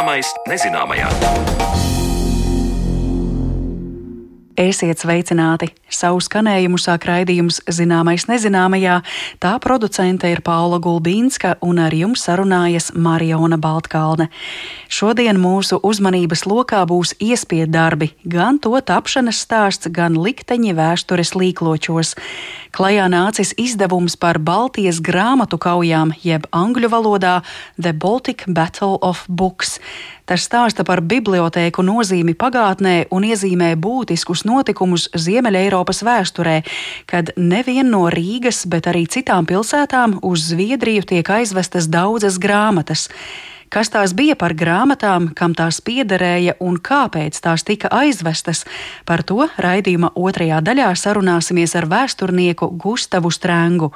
Zināmais nezināmajā. Esiet sveicināti! Savu skanējumu sāk raidījums Zināmais nezināmajā. Tā producente ir Paula Gulbīnska un ar jums sarunājas Mariona Baltkalne. Šodien mūsu uzmanības lokā būs iespiedu darbi, gan to tapšanas stāsts, gan likteņi vēstures līkločos. Klajā nācis izdevums par Baltijas grāmatu kaujām, jeb angļu valodā The Baltic Battle of Books. Tas stāsta par bibliotēku nozīmi pagātnē un iezīmē būtiskus notikumus Ziemeļeiropas vēsturē, kad nevien no Rīgas, bet arī citām pilsētām uz Zviedriju tiek aizvestas daudzas grāmatas kas tās bija par grāmatām, kam tās piederēja un kāpēc tās tika aizvestas. Par to raidījuma otrajā daļā sarunāsimies ar vēsturnieku Gustavu Strēngu.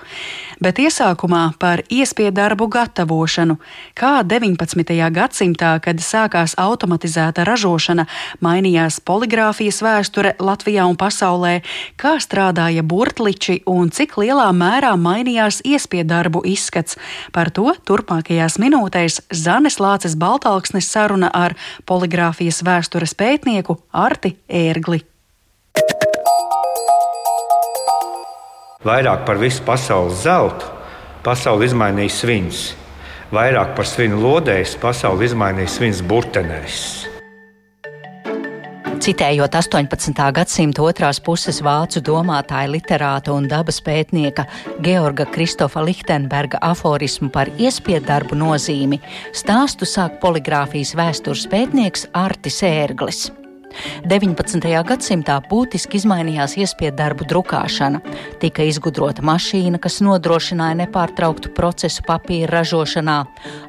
Bet iesākumā par iespiedu darbu gatavošanu. Kā 19. gadsimtā, kad sākās automatizēta ražošana, mainījās poligrāfijas vēsture Latvijā un pasaulē, kā strādāja burtliči un cik lielā mērā mainījās iespiedu darbu izskats. Par to turpmākajās minūtēs Zana Jānis Lācis Baltāksnis saruna ar poligrāfijas vēstures pētnieku Arti Ērgli. Vairāk par visu pasaules zeltu pasauli izmainīja svins. Vairāk par svinu lodēs pasauli izmainīja svins burtenēs. Citējot 18. gadsimta otrās puses vācu domātāja, literāta un dabas pētnieka Georga Kristofa Lichtenberga aforismu par iespiedu darbu nozīmi, stāstu sāk poligrāfijas vēstures pētnieks Artis Ērglis. 19. gadsimtā būtiski izmainījās iespiedu darbu drukāšana. Tika izgudrota mašīna, kas nodrošināja nepārtrauktu procesu papīra ražošanā,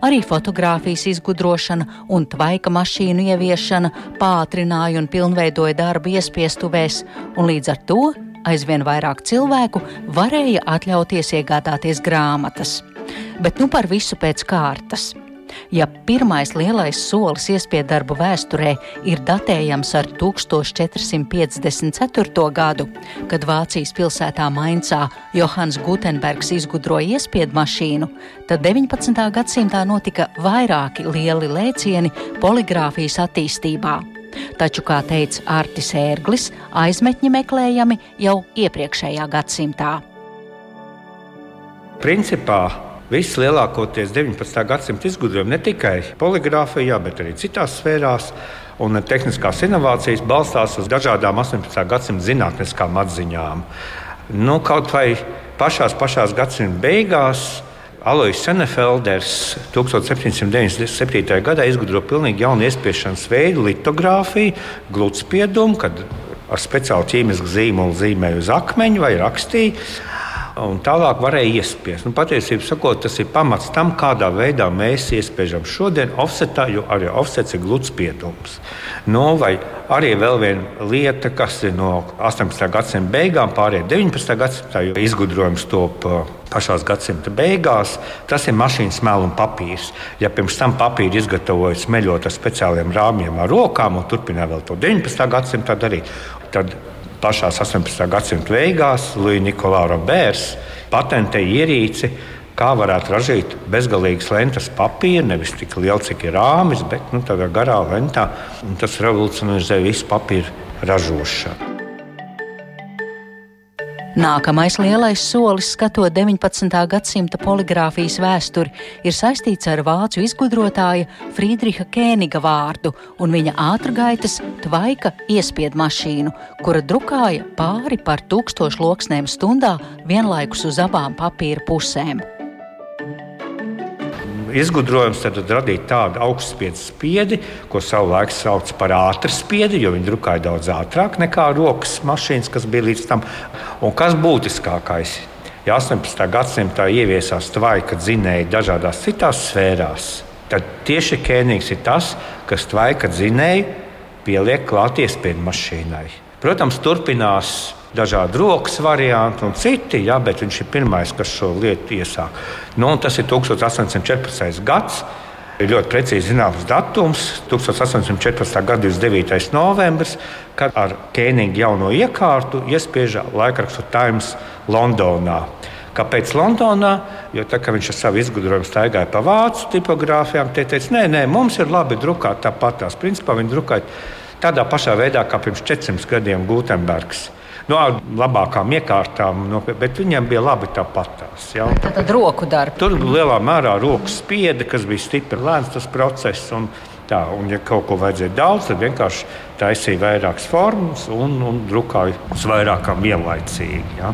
arī fotografijas izgudrošana un tvaika mašīnu ieviešana pātrināja un pilnveidoja darbu iespiestuvēs, un līdz ar to aizvien vairāk cilvēku varēja atļauties iegādāties grāmatas. Bet nu par visu pēc kārtas. Ja pirmais lielais solis iespiedu darbu vēsturē ir datējams ar 1454. gadu, kad Vācijas pilsētā Maincā Johans Gutenbergs izgudroja iespiedu mašīnu, tad 19. gadsimtā notika vairāki lieli lēcieni poligrāfijas attīstībā. Taču, kā teica Artis Ērglis, aizmetņi meklējami jau iepriekšējā gadsimtā. Principā Visi lielākoties 19. gadsimta izgudrojumi ne tikai poligrāfijā, bet arī citās sfērās. Un tehniskās inovācijas balstās uz dažādām 18. gadsimta zinātniskām atziņām. Nu, kaut vai pašās gadsimta beigās Alois Senefelders 1797. gadā izgudroja pilnīgi jaunu iespiešanas veidu, litogrāfiju, gludspiedumu, kad ar speciālu ķīmisku zīmolu zīmēja uz akmeņa vai rakstīja un tālāk varēja iespiest. Nu, patiesībā sakot, tas ir pamats tam, kādā veidā mēs iespiežam šodien offsetā, jo arī offsets ir gluds spiedums. Nu, vai arī vēl viena lieta, kas ir no 18. gadsimta beigām, pārējai 19. gadsimtā, jo izgudrojums top uh, pašā gadsimta beigās, tas ir mašīnas mēlus un papīrs. Ja pirms tam papīru izgatavoja smeļot ar speciāliem rāmjiem ar rokām un turpināja vēl to 19. gadsimtā darīt, tad pašā 18. gadsimta beigās Līja Nikolā Roberts patentēja ierīci, kā varētu ražīt bezgalīgas lentas papīru, nevis tik lielu, cik ir rāmis, bet nu, tādā garā lentā. Tas revolucionizē visu papīru ražošanu. Nākamais lielais solis, skatot 19. gadsimta poligrāfijas vēsturi, ir saistīts ar vācu izgudrotāja Friedriha Kēniga vārdu un viņa ātrgaitas tvaika iespiedu mašīnu, kura drukāja pāri par tūkstošu loksnēm stundā vienlaikus uz abām papīra pusēm izgudrojums tad radīt tādu augstspiedu spiedi, ko savulaik sauc par ātru spiedi, jo viņi drukāja daudz ātrāk nekā rokas mašīnas, kas bija līdz tam. Un kas būtiskākais? Ja 18. gadsimtā ieviesās tvaika dzinēji dažādās citās sfērās, tad tieši Kēnigs ir tas, kas tvaika dzinēju pieliek klāt iespēju mašīnai. Protams, turpinās dažādi rokas varianti un citi, jā, bet viņš ir pirmais, kas šo lietu iesāk. Nu, tas ir 1814. gads. Ir ļoti precīzi zināms datums, 1814. gada 29. novembris, kad ar Kēniņa jauno iekārtu iespieža laikrakstu Times Londonā. Kāpēc Londonā? Jo tā, viņš ar savu izgudrojumu staigāja pa vācu tipogrāfijām, tie teica, nē, nē, mums ir labi drukāt tāpat. Tās principā viņi drukāja tādā pašā veidā kā pirms 400 gadiem Gutenbergs. No nu, labākām iekārtām, no, bet viņiem bija labi tāpatās. Ja? Tā tad roku darba. Tur lielā mērā rokas spieda, kas bija stipri lēns tas process. Un, Tā, un, ja kaut ko vajadzēja daudz, tad vienkārši taisīja vairākas formas un, un drukāja uz vairākām vienlaicīgi. Ja.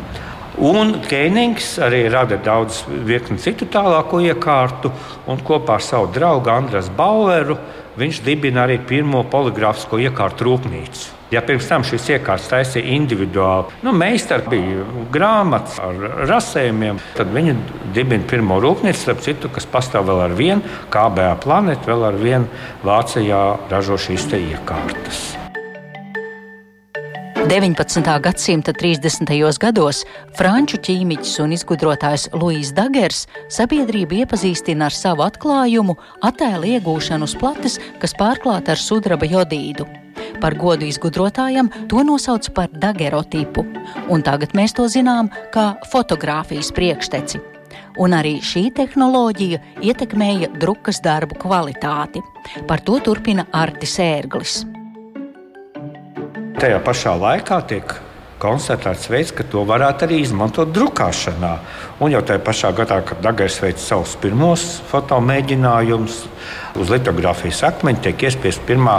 Un Keinings arī rada daudz virkni citu tālāko iekārtu, un kopā ar savu draugu Andrēsu Baueru viņš dibina arī pirmo poligrāfisko iekārtu rūpnīcu. Ja pirms tam šīs iekārtas taisīja individuāli, nu, meistars bija grāmatas ar rasējumiem, tad viņi dibina pirmo rūpnīcu, starp citu, kas pastāv vēl ar vienu, KBA planētu, vēl ar vienu Vācijā ražo šīs iekārtas. 19. gadsimta 30. gados franču ķīmiķis un izgudrotājs Luīs Dagers sabiedrību iepazīstina ar savu atklājumu attēlu iegūšanu uz plates, kas pārklāta ar sudraba jodīdu. Par godu izgudrotājam to nosauc par dagerotipu, un tagad mēs to zinām kā fotografijas priekšteci. Un arī šī tehnoloģija ietekmēja drukas darbu kvalitāti. Par to turpina Artis Ērglis. Tajā pašā laikā tiek konstatēts veids, ka to varētu arī izmantot drukāšanā. Un jau tajā pašā gadā, kad Dārgājs veica savus pirmos fotomēģinājumus, uz litogrāfijas akmeņa tiek iespiesta pirmā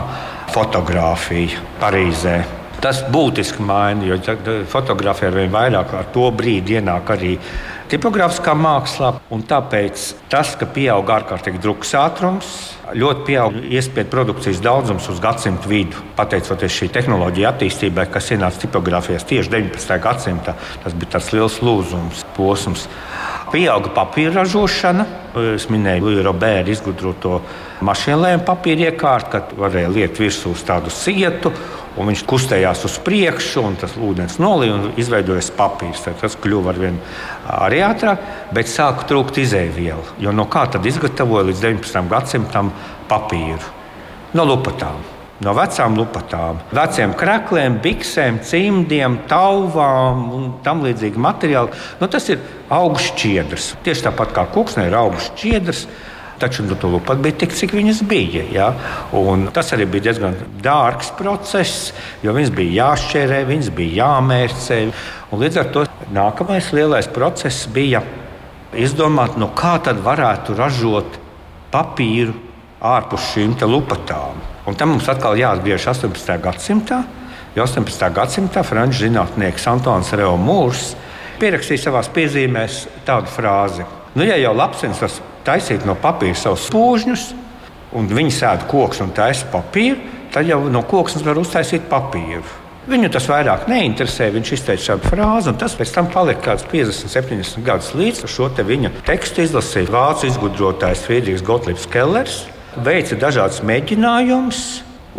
fotografija Parīzē. Tas būtiski maina, jo fotografija ar vien vairāk ar to brīdi ienāk arī tipogrāfiskā mākslā. Tāpēc tas, ka pieaug ārkārtīgi drukas ātrums, ļoti pieaug iespēju produkcijas daudzums uz gadsimtu vidu. Pateicoties šī tehnoloģija attīstībai, kas ienāca tipogrāfijās tieši 19. gadsimtā, tas bija tāds liels lūzums, posms. Pieauga papīra ražošana. Es minēju Roberta izgudroto mašīnlēmu papīra iekārtu, kad varēja liekt virsū uz tādu sietu un viņš kustējās uz priekšu, un tas ūdens nolīja un izveidojas papīrs. Tad tas kļuva ar vien arī ātrāk, bet sāka trūkt izēvielu. Jo no kā tad izgatavoja līdz 19. gadsimtam papīru? No lupatām. No vecām lupatām, veciem krākliem, biksēm, cimdiem, tauvām un tam līdzīgi materiāli. Nu, tas ir augsts šķiedrs. Tieši tāpat kā koksnē ir augsts šķiedrs. Taču nu, tur bija tik, cik viņas bija. Ja? Un tas arī bija diezgan dārgs process, jo viņas bija jāšķērē, viņas bija jāmērcē. Un līdz ar to nākamais lielais process bija izdomāt, nu, kā tad varētu ražot papīru ārpus šīm lupatām. Un tam mums atkal jāatgriežas 18. gadsimtā. Jo 18. gadsimtā franču zinātnieks Antons Reomūrs pierakstīja savā piezīmēs tādu frāzi: Nu, ja jau lapsens tas taisīt no papīra savus spūžņus, un viņi sēž koks un taisa papīru, tad jau no koksnes var uztaisīt papīru. Viņu tas vairāk neinteresē. Viņš izteica šādu frāzi, un tas pēc tam palika kaut kāds 50, 70 gadus līdz šo te viņa tekstu izlasīja vācu izgudrotājs Friedrichs Gottliebs Kellers. Veica dažādus mēģinājumus,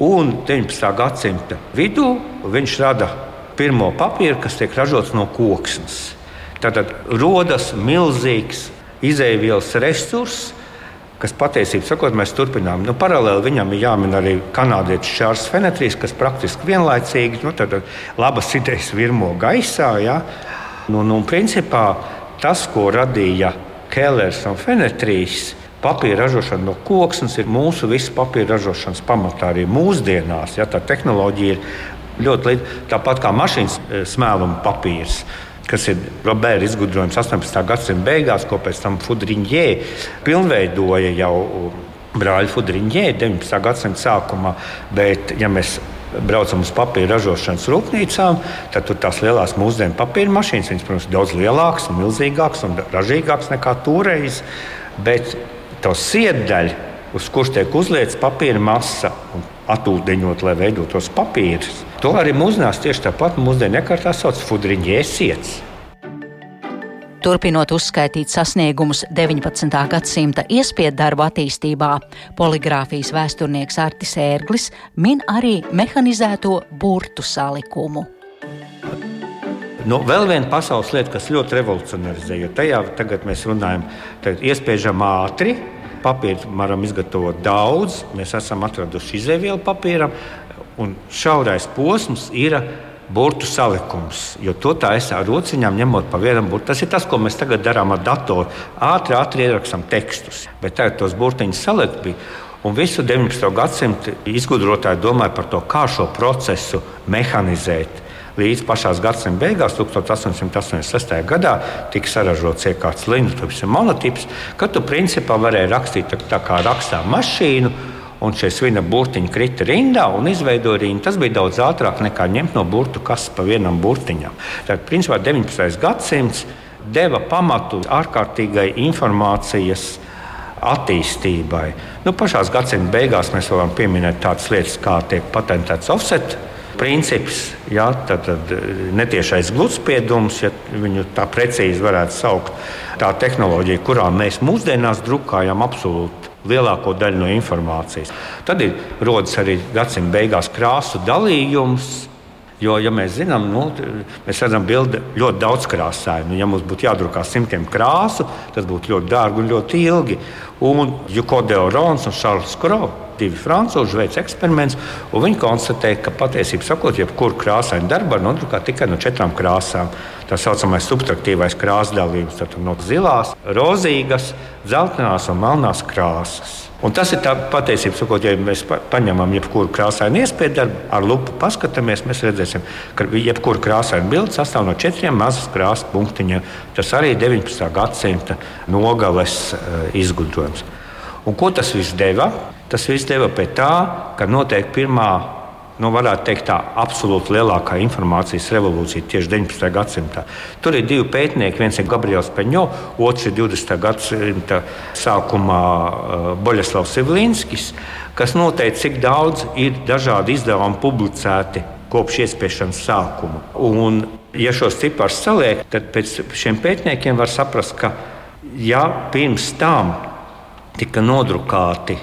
un 19. gadsimta vidū viņš rada pirmo papīru, kas tiek ražots no koksnes. Tad rodas milzīgs izēvielas resurss, kas patiesībā sakot, mēs turpinām. Nu, paralēli viņam ir jāmin arī kanādietis Čārls Fenetrijs, kas praktiski vienlaicīgi nu, labas idejas virmo gaisā. Ja? Nu, nu, principā tas, ko radīja Kēlers un Fenetrijs, papīra ražošana no koksnes ir mūsu visu papīra ražošanas pamatā arī mūsdienās. Ja, tā tehnoloģija ir ļoti līdzīga. Tāpat kā mašīnas e, smēluma papīrs kas ir Roberta izgudrojums 18. gadsimta beigās, ko pēc tam Fudriņģē pilnveidoja jau brāļa Fudriņģē 19. gadsimta sākumā. Bet, ja braucam uz papīra ražošanas rūpnīcām, tad tur tās lielās mūsdienu papīra mašīnas, viņas, protams, ir daudz lielākas, milzīgākas un ražīgākas nekā toreiz. Bet to siedaļu, uz kuras tiek uzliekta papīra masa un atūdeņot, lai veidotos papīrs, To arī mūsdienās tieši tāpat mūsdienu iekārtā sauc fudriņģē siets. Turpinot uzskaitīt sasniegumus 19. gadsimta iespiedu darbu attīstībā, poligrāfijas vēsturnieks Artis Ērglis min arī mehanizēto burtu salikumu. Nu, vēl viena pasaules lieta, kas ļoti revolucionarizē, jo tajā tagad mēs runājam, tagad iespiežam ātri, papīru varam izgatavot daudz. Mēs esam atraduši izēvielu papīram, Un šaurais posms ir burbuļu salikums. Jo to tā es ar rociņām ņemot pa vienam burbuļam. Tas ir tas, ko mēs tagad darām ar datoru. Ātri, ātri ierakstām tekstus, bet tagad tos burbuļus salikt bija. Un visu 19. gadsimtu izgudrotāji domāja par to, kā šo procesu mehanizēt. Līdz pašā gadsimta beigās, 1886. gadā, tika saražots iekārts līnijas monotips, kad tu principā varēji rakstīt tā, tā kā rakstā mašīnu un šie svina burtiņi krita rindā un izveidoja rindu. Tas bija daudz ātrāk nekā ņemt no burtu kastes pa vienam burtiņam. Tad, principā, 19. gadsimts deva pamatu ārkārtīgai informācijas attīstībai. Nu, pašā gadsimta beigās mēs varam pieminēt tādas lietas, kā tiek patentēts offset. Princips, jā, tad, tad netiešais gludspiedums, ja viņu tā precīzi varētu saukt, tā tehnoloģija, kurā mēs mūsdienās drukājam absolūti lielāko daļu no informācijas. Tad ir rodas arī gadsimta beigās krāsu dalījums. Jo, ja mēs zinām, nu, mēs redzam, bildi ļoti daudz krāsaini. Nu, ja mums būtu jādrukā simtiem krāsu, tas būtu ļoti dārgi un ļoti ilgi. Un Juko Deorons un Šarls Krogs divi frančūži veids eksperimentus, un viņi konstatēja, ka patiesībā krāsainu darbu var nodrukāt tikai no četrām krāsām. Tā saucamais subtraktīvais krāsa dalījums, tad no zilās, rozīgas, dzeltenās un melnās krāsas. Un tas ir patiesībā, sakot, ja mēs paņemam jebkuru krāsainu iespēju darbu, ar lupu paskatāmies, mēs redzēsim, ka jebkura krāsaina bilde sastāv no četriem mazas krāsas punktiņiem. Tas arī ir 19. gadsimta nogales uh, izgudrojums. Un ko tas viss deva? Tas viss deva pie tā, ka notiek pirmā nu, varētu teikt, tā absolūti lielākā informācijas revolūcija tieši 19. gadsimtā. Tur ir divi pētnieki, viens ir Gabriels Peņo, otrs ir 20. gadsimta sākumā uh, Boļeslavs Ivlinskis, kas noteica, cik daudz ir dažādi izdevumi publicēti kopš iespiešanas sākuma. Un, ja šos ciparus saliek, tad pēc šiem pētniekiem var saprast, ka ja pirms tam tika nodrukāti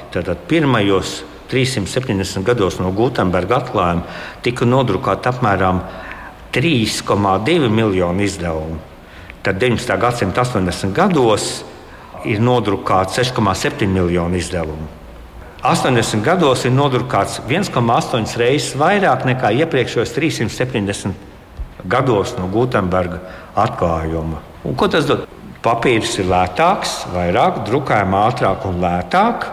pirmajos 370 gados no Gutenberga atklājuma tika nodrukāti apmēram 3,2 miljonu izdevumu. Tad 19. gadsimta 80 gados ir nodrukāts 6,7 miljonu izdevumu. 80 gados ir nodrukāts 1,8 reizes vairāk nekā iepriekšējos 370 gados no Gutenberga atklājuma. Un ko tas dod? Papīrs ir lētāks, vairāk, drukājam ātrāk un lētāk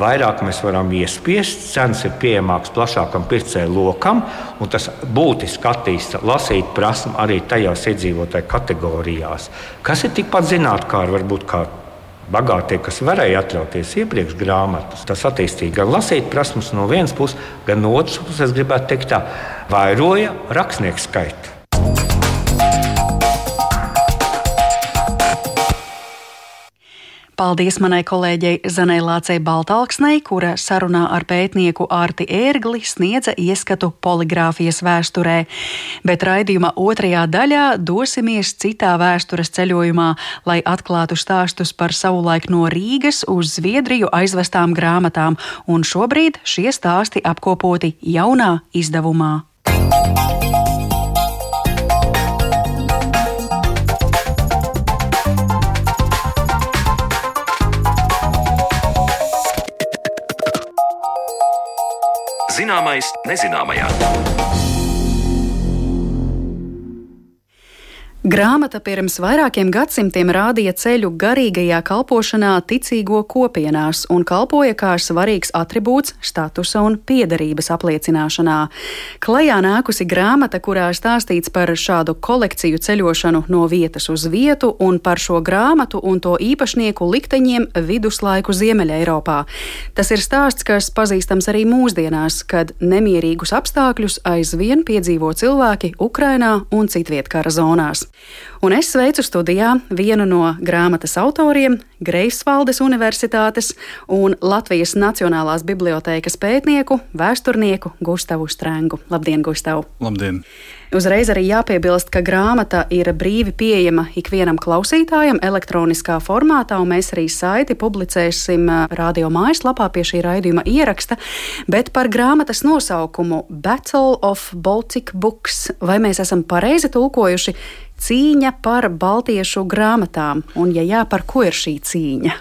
vairāk mēs varam iespiest, cenas ir pieejamākas plašākam pircēju lokam, un tas būtiski attīsta lasīt prasmu arī tajās iedzīvotāju kategorijās, kas ir tikpat zinātnīgi, varbūt kā bagātie, kas varēja atļauties iepriekš grāmatas. Tas attīstīja gan lasīt prasmes no vienas puses, gan no otras puses, es gribētu teikt, tā vairoja rakstnieku skaitu. Paldies manai kolēģei Zanai Lācei Baltalksnei, kura sarunā ar pētnieku Ārti Ērgli sniedza ieskatu poligrāfijas vēsturē. Bet raidījuma otrajā daļā dosimies citā vēstures ceļojumā, lai atklātu stāstus par savulaik no Rīgas uz Zviedriju aizvestām grāmatām, un šobrīd šie stāsti apkopoti jaunā izdevumā. Zināmais nezināmajā. Grāmata pirms vairākiem gadsimtiem rādīja ceļu garīgajā kalpošanā ticīgo kopienās un kalpoja kā svarīgs attribūts statusa un piederības apliecināšanā. Klajā nākusi grāmata, kurā stāstīts par šādu kolekciju ceļošanu no vietas uz vietu un par šo grāmatu un to īpašnieku likteņiem viduslaiku Ziemeļa Eiropā. Tas ir stāsts, kas pazīstams arī mūsdienās, kad nemierīgus apstākļus aizvien piedzīvo cilvēki Ukrainā un citviet kara zonās. Un es sveicu studijā vienu no grāmatas autoriem, Greifsvaldes Universitātes un Latvijas Nacionālās bibliotēkas pētnieku, vēsturnieku Gustavu Strēngu. Labdien, Gustav! Labdien! Uzreiz arī jāpiebilst, ka grāmata ir brīvi pieejama ikvienam klausītājam elektroniskā formātā, un mēs arī saiti publicēsim radio mājaslapā pie šī raidījuma ieraksta. Bet par grāmatas nosaukumu Battle of Baltic Books, vai mēs esam pareizi tulkojuši cīņa par baltiešu grāmatām, un ja jā, par ko ir šī cīņa?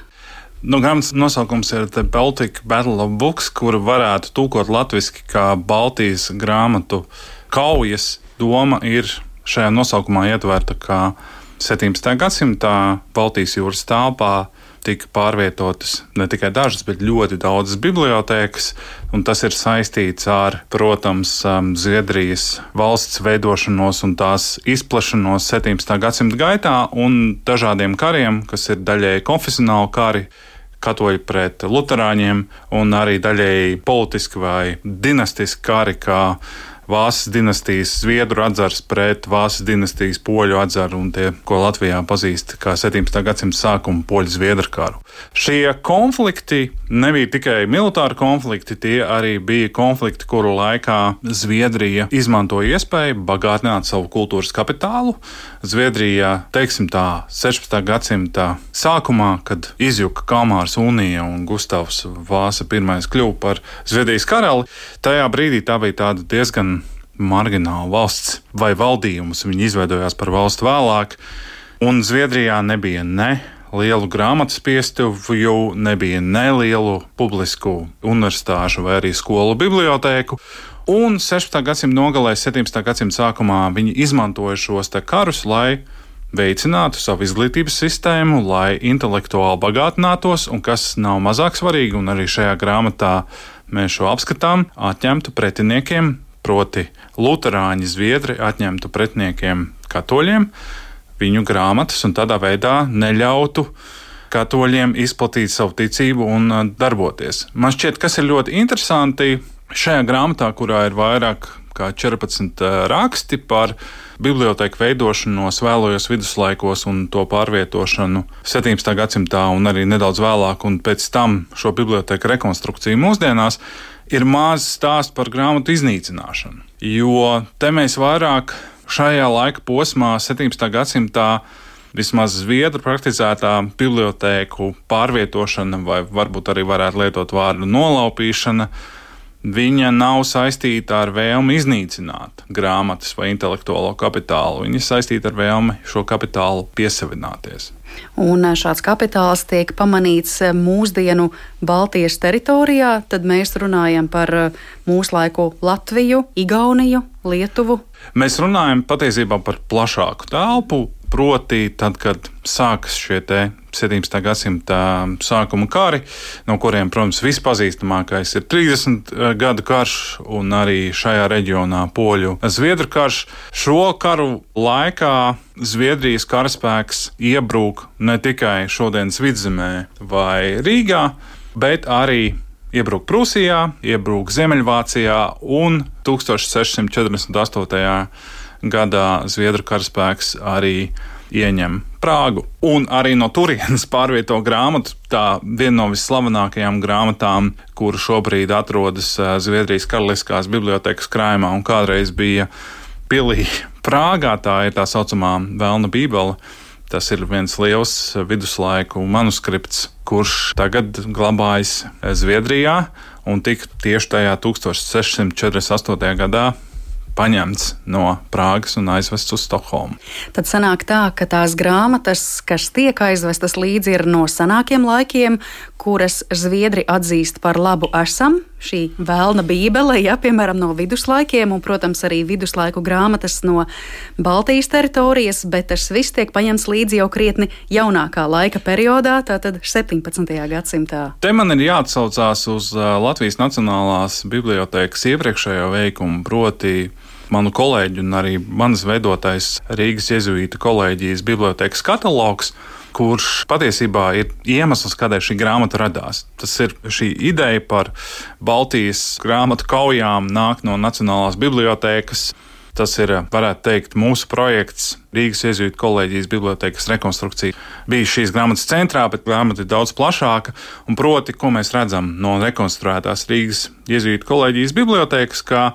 Nu, grāmatas nosaukums ir The Baltic Battle of Books, kuru varētu tulkot latviešu kā Baltijas grāmatu kaujas doma ir šajā nosaukumā ietverta, ka 17. gadsimtā Baltijas jūras telpā tika pārvietotas ne tikai dažas, bet ļoti daudzas bibliotēkas. Tas ir saistīts ar, protams, um, Zviedrijas valsts veidošanos un tās izplašanos 17. gadsimta gaitā un dažādiem kariem, kas ir daļēji konfesionāli kari katoļi pret luterāņiem, un arī daļēji politiski vai dinastiski kari, kā Vācijas dinastijas zviedru atzars pret Vācijas dinastijas poļu atzaru un tie, ko Latvijā pazīst kā 17. gadsimta sākuma poļu zviedru karu. Šie konflikti nebija tikai militāri konflikti, tie arī bija konflikti, kuru laikā Zviedrija izmantoja iespēju bagātināt savu kultūras kapitālu. Zviedrija, teiksim tā, 16. gadsimta sākumā, kad izjuka Kalmārs Unija un Gustavs Vāsa I kļuva par Zviedrijas karali, tajā brīdī tā bija tāda diezgan margināla valsts vai valdījumus. Viņi izveidojās par valstu vēlāk, un Zviedrijā nebija ne lielu grāmatu piestuvju, nebija nelielu publisku universitāšu vai arī skolu bibliotēku. Un 16. gadsimta nogalē, 17. gadsimta sākumā viņi izmantoja šos karus, lai veicinātu savu izglītības sistēmu, lai intelektuāli bagātinātos, un kas nav mazāk svarīgi, un arī šajā grāmatā mēs šo apskatām, atņemtu pretiniekiem proti Lutāņi Zviedri atņemtu pretiniekiem katoļiem viņu grāmatas un tādā veidā neļautu katoļiem izplatīt savu ticību un uh, darboties. Man šķiet, kas ir ļoti interesanti šajā grāmatā, kurā ir vairāk kā 14 uh, raksti par bibliotēku veidošanos vēlojos viduslaikos un to pārvietošanu 17. gadsimtā un arī nedaudz vēlāk, un pēc tam šo bibliotēku rekonstrukciju mūsdienās ir maz stāsts par grāmatu iznīcināšanu. Jo te mēs vairāk šajā laika posmā, 17. gadsimtā, vismaz zviedru praktizētā bibliotēku pārvietošana, vai varbūt arī varētu lietot vārdu nolaupīšana, viņa nav saistīta ar vēlmi iznīcināt grāmatas vai intelektuālo kapitālu. Viņa ir saistīta ar vēlmi šo kapitālu piesavināties. Un šāds kapitāls tiek pamanīts mūsdienu Baltijas teritorijā, tad mēs runājam par mūsu laiku Latviju, Igauniju, Lietuvu. Mēs runājam patiesībā par plašāku telpu, Proti, tad, kad sākas šie 17. gadsimta sākuma kari, no kuriem, protams, vispazīstamākais ir 30 eh, gadu karš un arī šajā reģionā poļu zviedru karš, šo karu laikā Zviedrijas karaspēks iebrūk ne tikai šodienas vidzemē vai Rīgā, bet arī iebrūk Prūsijā, iebrūk Ziemeļvācijā un 1648 gadā Zviedru karaspēks arī ieņem Prāgu. Un arī no turienes pārvieto grāmatu. Tā viena no visslavenākajām grāmatām, kur šobrīd atrodas eh, Zviedrijas Karaliskās bibliotekas krājumā un kādreiz bija pilī Prāgā, tā ir tā saucamā Vēlna Bībele. Tas ir viens liels viduslaiku manuskripts, kurš tagad glabājas Zviedrijā un tika tieši tajā 1648. gadā paņemts no Prāgas un aizvests uz Stokholmu. Tad sanāk tā, ka tās grāmatas, kas tiek aizvestas līdzi, ir no senākiem laikiem, kuras Zviedri atzīst par labu esam. Šī vēlna bībele, ja piemēram no viduslaikiem, un, protams, arī viduslaiku grāmatas no Baltijas teritorijas, bet tas viss tiek paņemts līdzi jau krietni jaunākā laika periodā, tātad 17. gadsimtā. Te man ir jāatsaucās uz Latvijas Nacionālās bibliotēkas iepriekšējo veikumu, proti manu kolēģu un arī manas veidotais Rīgas iezuīta kolēģijas bibliotekas katalogs kurš patiesībā ir iemesls, kādēļ šī grāmata radās. Tas ir šī ideja par Baltijas grāmatu kaujām, nāk no Nacionālās bibliotēkas. Tas ir, varētu teikt, mūsu projekts, Rīgas iezīmju kolēģijas bibliotekas rekonstrukcija. Bija šīs grāmatas centrā, bet grāmata ir daudz plašāka. Proti, ko mēs redzam no rekonstruētās Rīgas iezīmju kolēģijas bibliotekas, ka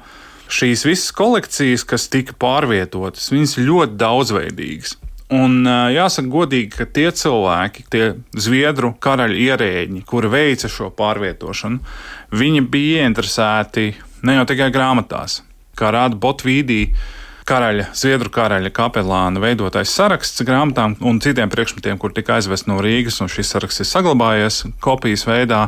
šīs visas kolekcijas, kas tika pārvietotas, viņas ļoti daudzveidīgas. Un jāsaka, godīgi, ka tie cilvēki, tie zviedru karaļa ierēģi, kuri veica šo pārvietošanu, viņi bija ieinteresēti ne jau tikai grāmatās, kā rāda Botvīdī. Karaļa, Zviedru karaļa kapelāna veidotais saraksts grāmatām un citiem priekšmetiem, kur tika aizvest no Rīgas, un šis saraksts ir saglabājies kopijas veidā.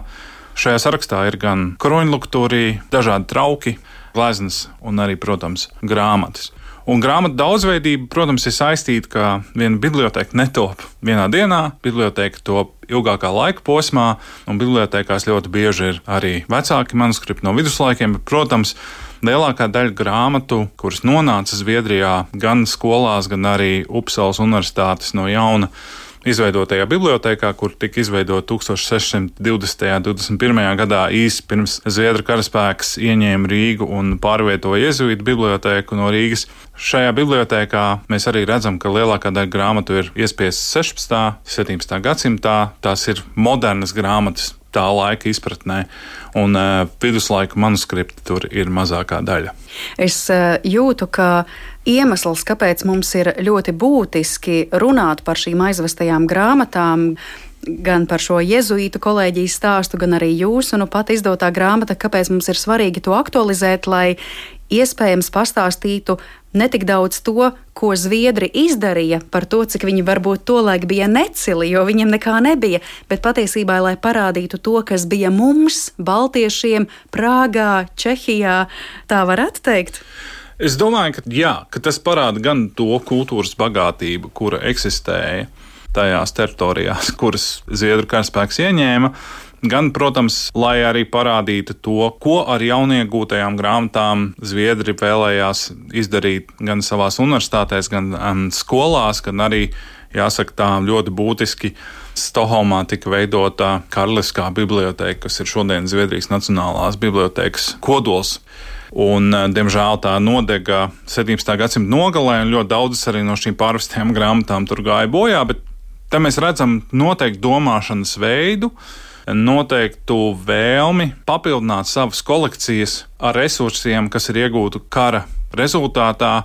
Šajā sarakstā ir gan kroņluktūri, dažādi trauki, gleznas un arī, protams, grāmatas. Un grāmatu daudzveidība, protams, ir saistīta, ka viena biblioteka netop vienā dienā, biblioteka top ilgākā laika posmā, un bibliotekās ļoti bieži ir arī vecāki manuskripti no viduslaikiem. Bet, protams, lielākā daļa grāmatu, kuras nonāca Zviedrijā, gan skolās, gan arī Upsalas universitātes no jauna izveidotajā bibliotekā, kur tika izveidota 1620. un 21. gadā īsi pirms Zviedru karaspēks ieņēma Rīgu un pārvietoja Jēzuītu biblioteku no Rīgas. Šajā bibliotekā mēs arī redzam, ka lielākā daļa grāmatu ir iespiestas 16. un 17. gadsimtā. Tās ir modernas grāmatas, tā laika izpratnē, un uh, viduslaiku manuskripti tur ir mazākā daļa. Es uh, jūtu, ka iemesls, kāpēc mums ir ļoti būtiski runāt par šīm aizvestajām grāmatām, gan par šo jēzuītu kolēģijas stāstu, gan arī jūsu nu, pat izdotā grāmata, kāpēc mums ir svarīgi to aktualizēt, lai iespējams pastāstītu ne tik daudz to, ko zviedri izdarīja, par to, cik viņi varbūt tolaik bija necili, jo viņiem nekā nebija, bet patiesībā, lai parādītu to, kas bija mums, Baltiešiem, Prāgā, Čehijā, tā varētu teikt. Es domāju, ka, jā, ka tas parāda gan to kultūras bagātību, kura eksistēja tajās teritorijās, kuras Zviedru karaspēks ieņēma. Gan, protams, lai arī parādītu to, ko ar jauniegūtajām grāmatām Zviedri vēlējās izdarīt gan savās universitātēs, gan um, skolās, gan arī, jāsaka, tā ļoti būtiski Stokholmā tika veidota Karaliskā biblioteka, kas ir šodien Zviedrijas Nacionālās bibliotekas kodols. Un, eh, diemžēl tā nodega 17. gadsimta nogalē, un ļoti daudzas arī no šīm pārvestajām grāmatām tur gāja bojā. Bet te mēs redzam noteikti domāšanas veidu, noteiktu vēlmi papildināt savas kolekcijas ar resursiem, kas ir iegūti kara rezultātā.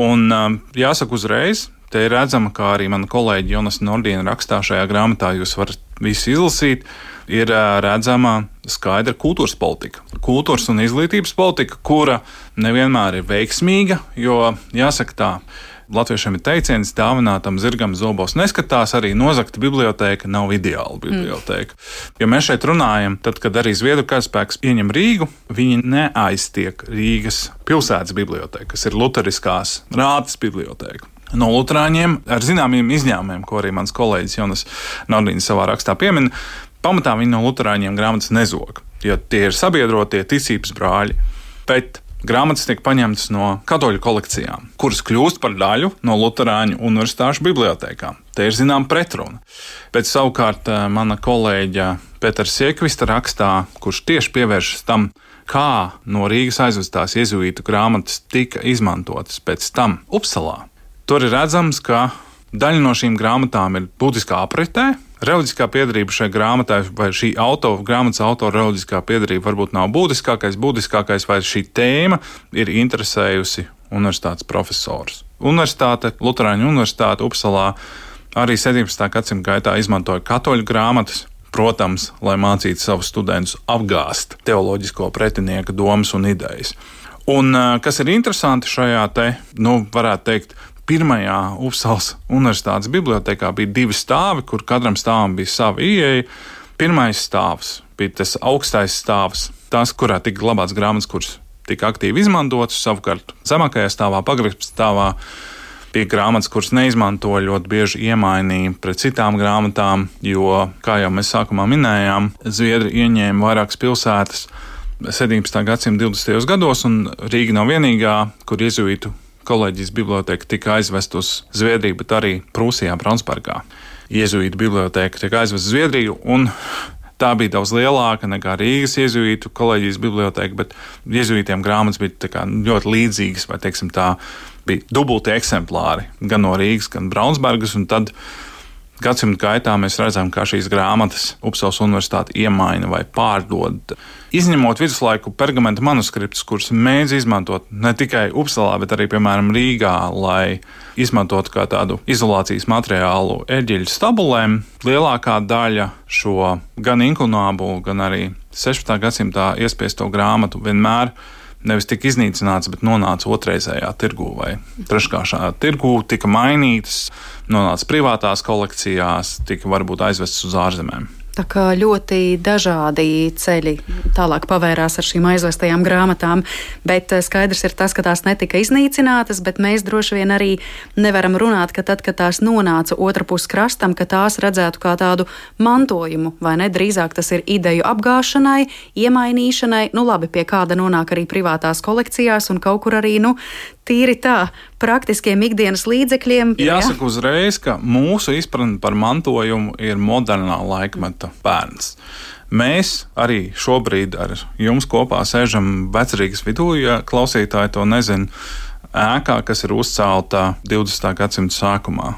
Un um, jāsaka uzreiz, te ir redzama, kā arī mana kolēģi Jonas Nordīna rakstā šajā grāmatā, jūs varat visu izlasīt, ir redzama skaidra kultūras politika. Kultūras un izglītības politika, kura nevienmēr ir veiksmīga, jo jāsaka tā Latviešiem ir teiciens, dāvinātam zirgam zobos neskatās, arī nozagta biblioteka nav ideāla biblioteka. Mm. Ja mēs šeit runājam, tad, kad arī Zviedru karaspēks ieņem Rīgu, viņi neaiztiek Rīgas pilsētas biblioteka, kas ir Lutheriskās rātas biblioteka no Lutāņiem, ar zināmiem izņēmumiem, ko arī mans kolēģis Jonas Nordīns savā rakstā piemin. Pamatā viņi no Lutāņiem grāmatas nezog, jo tie ir sabiedrotie ticības brāļi. Bet grāmatas tiek paņemtas no katoļu kolekcijām, kuras kļūst par daļu no Lutāņu universitāšu bibliotekām. Te ir zināma pretruna. Bet savukārt eh, mana kolēģa Pēters Siekvista rakstā, kurš tieši pievēršas tam, kā no Rīgas aizvestās jēzuītu grāmatas tika izmantotas pēc tam Upsalā, tur ir redzams, ka daļa no šīm grāmatām ir būtiskā apritē, Reliģiskā piedarība šai grāmatai vai šī autora, grāmatas autora reliģiskā piedarība varbūt nav būtiskākais. Būtiskākais vai šī tēma ir interesējusi universitātes profesorus. Universitāte, Lutāņu universitāte Upsalā arī 17. gadsimta gaitā izmantoja katoļu grāmatas. Protams, lai mācītu savus studentus apgāzt teoloģisko pretinieka domas un idejas. Un, kas ir interesanti šajā te, nu, varētu teikt, pirmajā Upsalas universitātes bibliotekā bija divi stāvi, kur katram stāvam bija sava ieeja. Pirmais stāvs bija tas augstais stāvs, tas, kurā tika glabāts grāmatas, kuras tika aktīvi izmantotas. Savukārt, zemākajā stāvā, pagrabs stāvā, bija grāmatas, kuras neizmantoja, ļoti bieži iemainīja pret citām grāmatām, jo, kā jau mēs sākumā minējām, Zviedri ieņēma vairākas pilsētas. 17. gadsimta 20. gados, un Rīga nav vienīgā, kur iezuītu kolēģijas biblioteka tika aizvest uz Zviedriju, bet arī Prūsijā, Braunsburgā. Jēzuīta biblioteka tika aizvest uz Zviedriju. Tā bija daudz lielāka nekā Rīgas jēzuītu kolēģijas biblioteka, bet jēzuītiem grāmatas bija ļoti līdzīgas, vai teiksim, tā bija dubulti eksemplāri gan no Rīgas, gan Braunsburgas. Tad gadsimtu gaitā mēs redzam, kā šīs grāmatas Upsals Universitāte iemaina vai pārdod. Izņemot viduslaiku pergamentu manuskriptus, kurus mēdz izmantot ne tikai Upsalā, bet arī, piemēram, Rīgā, lai izmantotu kā tādu izolācijas materiālu eģeļu stabulēm, lielākā daļa šo gan inkunābu, gan arī 16. gadsimtā iespiesto grāmatu vienmēr nevis tika iznīcināts, bet nonāca otrreizējā tirgū vai treškāršā tirgū, tika mainītas, nonāca privātās kolekcijās, tika varbūt aizvestas uz ārzemēm. Tā kā ļoti dažādi ceļi tālāk pavērās ar šīm aizvestajām grāmatām, bet eh, skaidrs ir tas, ka tās netika iznīcinātas, bet mēs droši vien arī nevaram runāt, ka tad, kad tās nonāca otrā pusē krastam, ka tās redzētu kā tādu mantojumu, vai ne? Drīzāk tas ir ideju apgāšanai, iemainīšanai, nu labi, pie kāda nonāk arī privātās kolekcijās un kaut kur arī, nu, tīri tā, praktiskiem ikdienas līdzekļiem. Jāsaka ja? uzreiz, ka mūsu izpratne par mantojumu ir modernā laikmeta bērns. Mēs arī šobrīd ar jums kopā sēžam vecrīgas vidū, ja klausītāji to nezina, ēkā, kas ir uzcelta 20. gadsimta sākumā.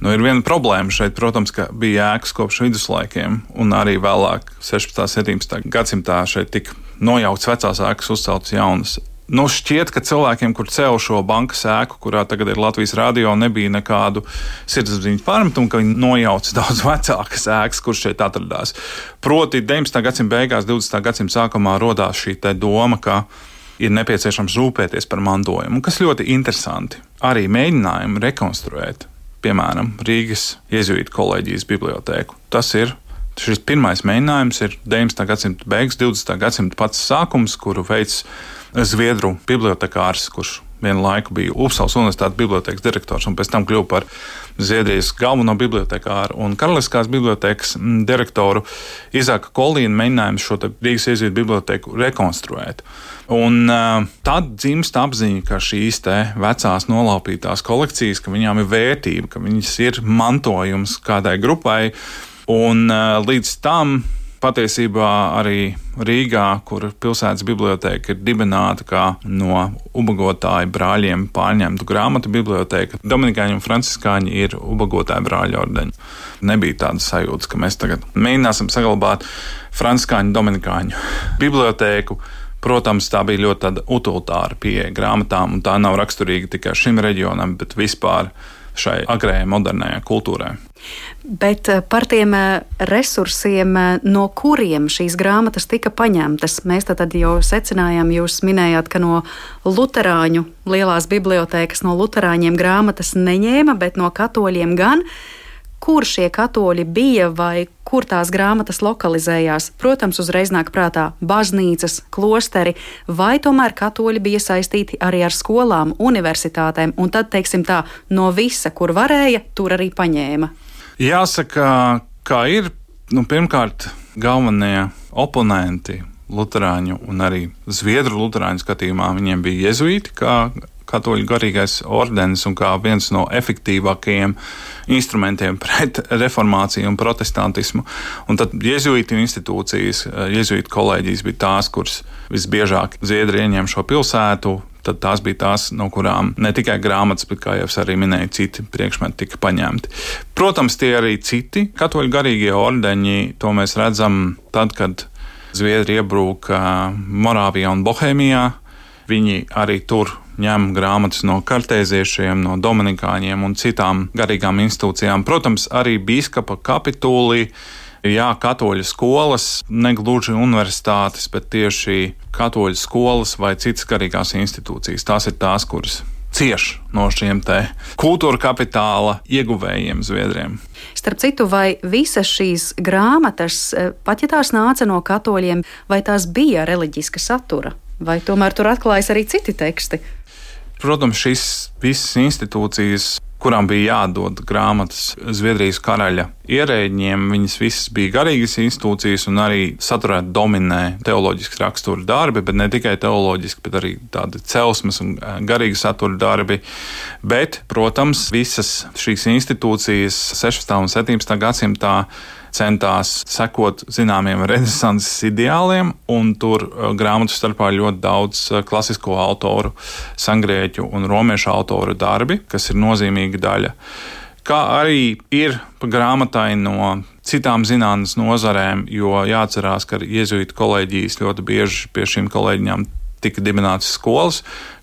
Nu, ir viena problēma šeit, protams, ka bija ēkas kopš viduslaikiem, un arī vēlāk, 16. un 17. gadsimtā, šeit tika nojaukts vecās ēkas, uzceltas jaunas. Nu, šķiet, ka cilvēkiem, kur cēl šo bankas ēku, kurā tagad ir Latvijas rādio, nebija nekādu sirdsapziņas pārmetumu, ka viņi nojauca daudz vecākas ēkas, kurš šeit atradās. Proti, 19. gadsimta beigās, 20. gadsimta sākumā radās šī doma, ka ir nepieciešams rūpēties par mantojumu, kas ļoti interesanti. Arī mēģinājumi rekonstruēt, piemēram, Rīgas Jēzus kolēģijas bibliotēku. Tas ir šis pirmais mēģinājums, ir 19. gadsimta beigas, 20. gadsimta pats sākums, kuru veids Zviedru bibliotekārs, kurš vienu laiku bija Upsals Universitātes bibliotekas direktors un pēc tam kļuva par Zviedrijas galveno bibliotekāru un Karaliskās bibliotekas mm, direktoru, Izāka Kolīna mēģinājums šo Rīgas iezīmju biblioteku rekonstruēt. Un uh, tad dzimst apziņa, ka šīs vecās nolaupītās kolekcijas, ka viņām ir vērtība, ka viņas ir mantojums kādai grupai, un uh, līdz tam patiesībā arī Rīgā, kur pilsētas biblioteka ir dibināta kā no ubagotāju brāļiem pārņemtu grāmatu biblioteka. Dominikāņi un franciskāņi ir ubagotāju brāļu ordeņi. Nebija tādas sajūtas, ka mēs tagad mēģināsim saglabāt franciskāņu, dominikāņu bibliotēku. Protams, tā bija ļoti utilitāra pieeja grāmatām, un tā nav raksturīga tikai šim reģionam, bet vispār šai agrējai modernajai kultūrai. Bet eh, par tiem eh, resursiem, eh, no kuriem šīs grāmatas tika paņemtas, mēs tad jau secinājām, jūs minējāt, ka no Lutāņu lielās bibliotēkas, no Lutāņiem grāmatas neņēma, bet no katoļiem gan. Kur šie katoļi bija vai kur tās grāmatas lokalizējās? Protams, uzreiz nāk prātā baznīcas, klosteri, vai tomēr katoļi bija saistīti arī ar skolām, universitātēm, un tad, teiksim tā, no visa, kur varēja, tur arī paņēma. Jāsaka, kā ir, nu, pirmkārt, galvenie oponenti Lutāņu un arī Zviedru Lutāņu skatījumā viņiem bija jezuīti, kā katoļu garīgais ordenis un kā viens no efektīvākajiem instrumentiem pret reformāciju un protestantismu. Un tad jezuītu institūcijas, jezuītu kolēģijas bija tās, kuras visbiežāk Zviedri ieņem šo pilsētu, tad tās bija tās, no kurām ne tikai grāmatas, bet, kā jau es arī minēju, citi priekšmeti tika paņemti. Protams, tie arī citi katoļu garīgie ordeņi, to mēs redzam tad, kad Zviedri iebruka Morāvijā un Bohēmijā. Viņi arī tur ņem grāmatas no kartēziešiem, no dominikāņiem un citām garīgām institūcijām. Protams, arī biskupa kapitūlī jā, katoļu skolas, ne gluži universitātes, bet tieši katoļu skolas vai citas garīgās institūcijas. Tās ir tās, kuras cieš no šiem kultūra kapitāla ieguvējiem Zviedriem. Starp citu, vai visas šīs grāmatas, eh, pat ja tās nāca no katoļiem, vai tās bija reliģiska satura, vai tomēr tur atklājas arī citi teksti? Protams, šīs visas institūcijas kurām bija jādod grāmatas Zviedrijas karaļa ierēģiem. Viņas visas bija garīgas institūcijas un arī saturē dominē teoloģiski rakstura darbi, bet ne tikai teoloģiski, bet arī tādi celsmes un eh, garīgi satura darbi. Bet, protams, visas šīs institūcijas 16. un 17. gadsimtā centās sekot zināmiem renesanses ideāliem, un tur uh, grāmatu starpā ļoti daudz uh, klasisko autoru, sangrieķu un romiešu autoru darbi, kas ir nozīmīga daļa. Kā arī ir grāmatai no citām zinātnes nozarēm, jo jāatcerās, ka jēzuītu kolēģijas ļoti bieži pie šīm kolēģiņām tika dibinātas skolas,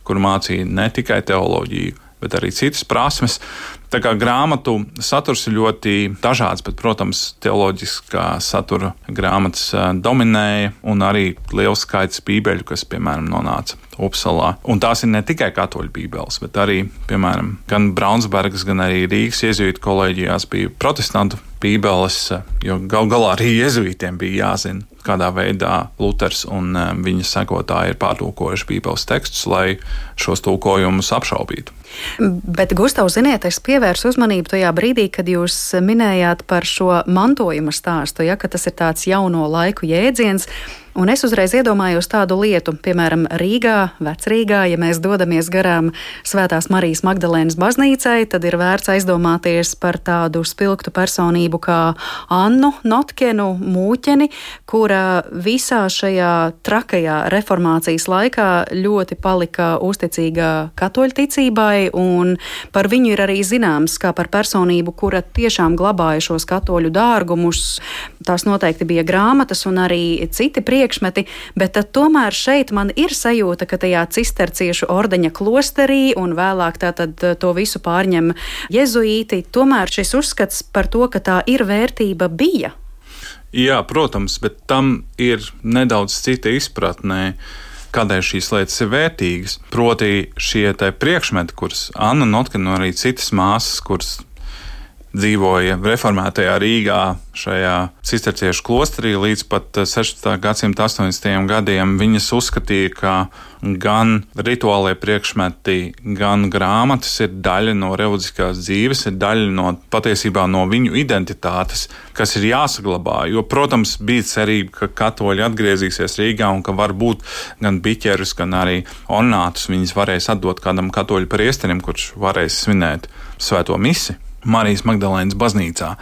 kur mācīja ne tikai teoloģiju, bet arī citas prasmes. Tā kā grāmatu saturs ir ļoti dažāds, bet, protams, teoloģiskā satura grāmatas dominēja, un arī liels skaits bībeļu, kas, piemēram, nonāca Upsalā. Un tās ir ne tikai katoļu bībeles, bet arī, piemēram, gan Braunsburgas, gan arī Rīgas iezīmju kolēģijās bija protestantu Bībeles, jo gal galā arī jezuītiem bija jāzina, kādā veidā Luters un viņa sekotāji ir pārtulkojuši Bībeles tekstus, lai šos tulkojumus apšaubītu. Bet, Gustav, ziniet, es pievērsu uzmanību tajā brīdī, kad jūs minējāt par šo mantojuma stāstu, ja, ka tas ir tāds jauno laiku jēdziens. Un es uzreiz iedomājos tādu lietu, piemēram, Rīgā, Vecrīgā, ja mēs dodamies garām Svētās Marijas Magdalēnas baznīcai, tad ir vērts aizdomāties par tādu spilgtu personību kā Annu Notkenu Mūķeni, kura visā šajā trakajā reformācijas laikā ļoti palika uzticīga katoļticībai, un par viņu ir arī zināms kā par personību, kura tiešām glabāja šos katoļu dārgumus. Tās noteikti bija grāmatas un arī citi priekšmeti, bet tomēr šeit man ir sajūta, ka tajā cisterciešu ordeņa klosterī un vēlāk tātad to visu pārņem jezuīti, tomēr šis uzskats par to, ka tā ir vērtība bija. Jā, protams, bet tam ir nedaudz cita izpratnē kādēļ šīs lietas ir vērtīgas. Proti, šie priekšmeti, kurus Anna Notkina un arī citas māsas, kuras dzīvoja reformētajā Rīgā, šajā cisterciešu klosterī līdz pat 16. Eh, gadsimta 80. gadiem. Viņas uzskatīja, ka gan rituālie priekšmeti, gan grāmatas ir daļa no reliģiskās dzīves, ir daļa no patiesībā no viņu identitātes, kas ir jāsaglabā. Jo, protams, bija cerība, ka katoļi atgriezīsies Rīgā un ka varbūt gan biķerus, gan arī ornātus viņas varēs atdot kādam katoļu priesterim, kurš varēs svinēt svēto misiju. Marijas Magdalēnas baznīcā.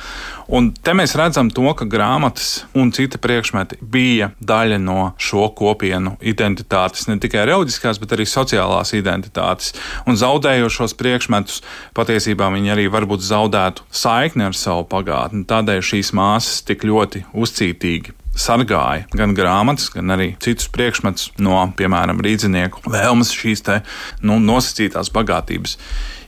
Un te mēs redzam to, ka grāmatas un citi priekšmeti bija daļa no šo kopienu identitātes, ne tikai reliģiskās, bet arī sociālās identitātes. Un zaudējot šos priekšmetus, patiesībā viņi arī varbūt zaudētu saikni ar savu pagātni. Tādēļ šīs māsas tik ļoti uzcītīgi sargāja gan grāmatas, gan arī citus priekšmetus no, piemēram, rīdzinieku vēlmes šīs te, nu, nosacītās bagātības